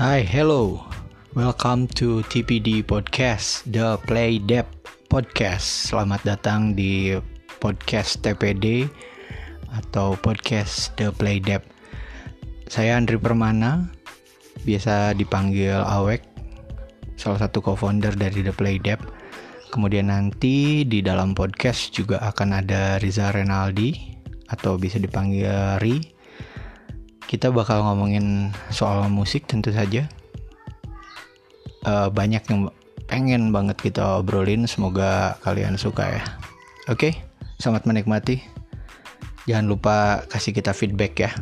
Hi, hello. Welcome to TPD Podcast, The Play Dep Podcast. Selamat datang di podcast TPD atau podcast The Play Dep. Saya Andri Permana, biasa dipanggil Awek, salah satu co-founder dari The Play Dep. Kemudian nanti di dalam podcast juga akan ada Riza Renaldi atau bisa dipanggil Ri kita bakal ngomongin soal musik tentu saja. Uh, banyak yang pengen banget kita obrolin, semoga kalian suka ya. Oke, okay, selamat menikmati. Jangan lupa kasih kita feedback ya.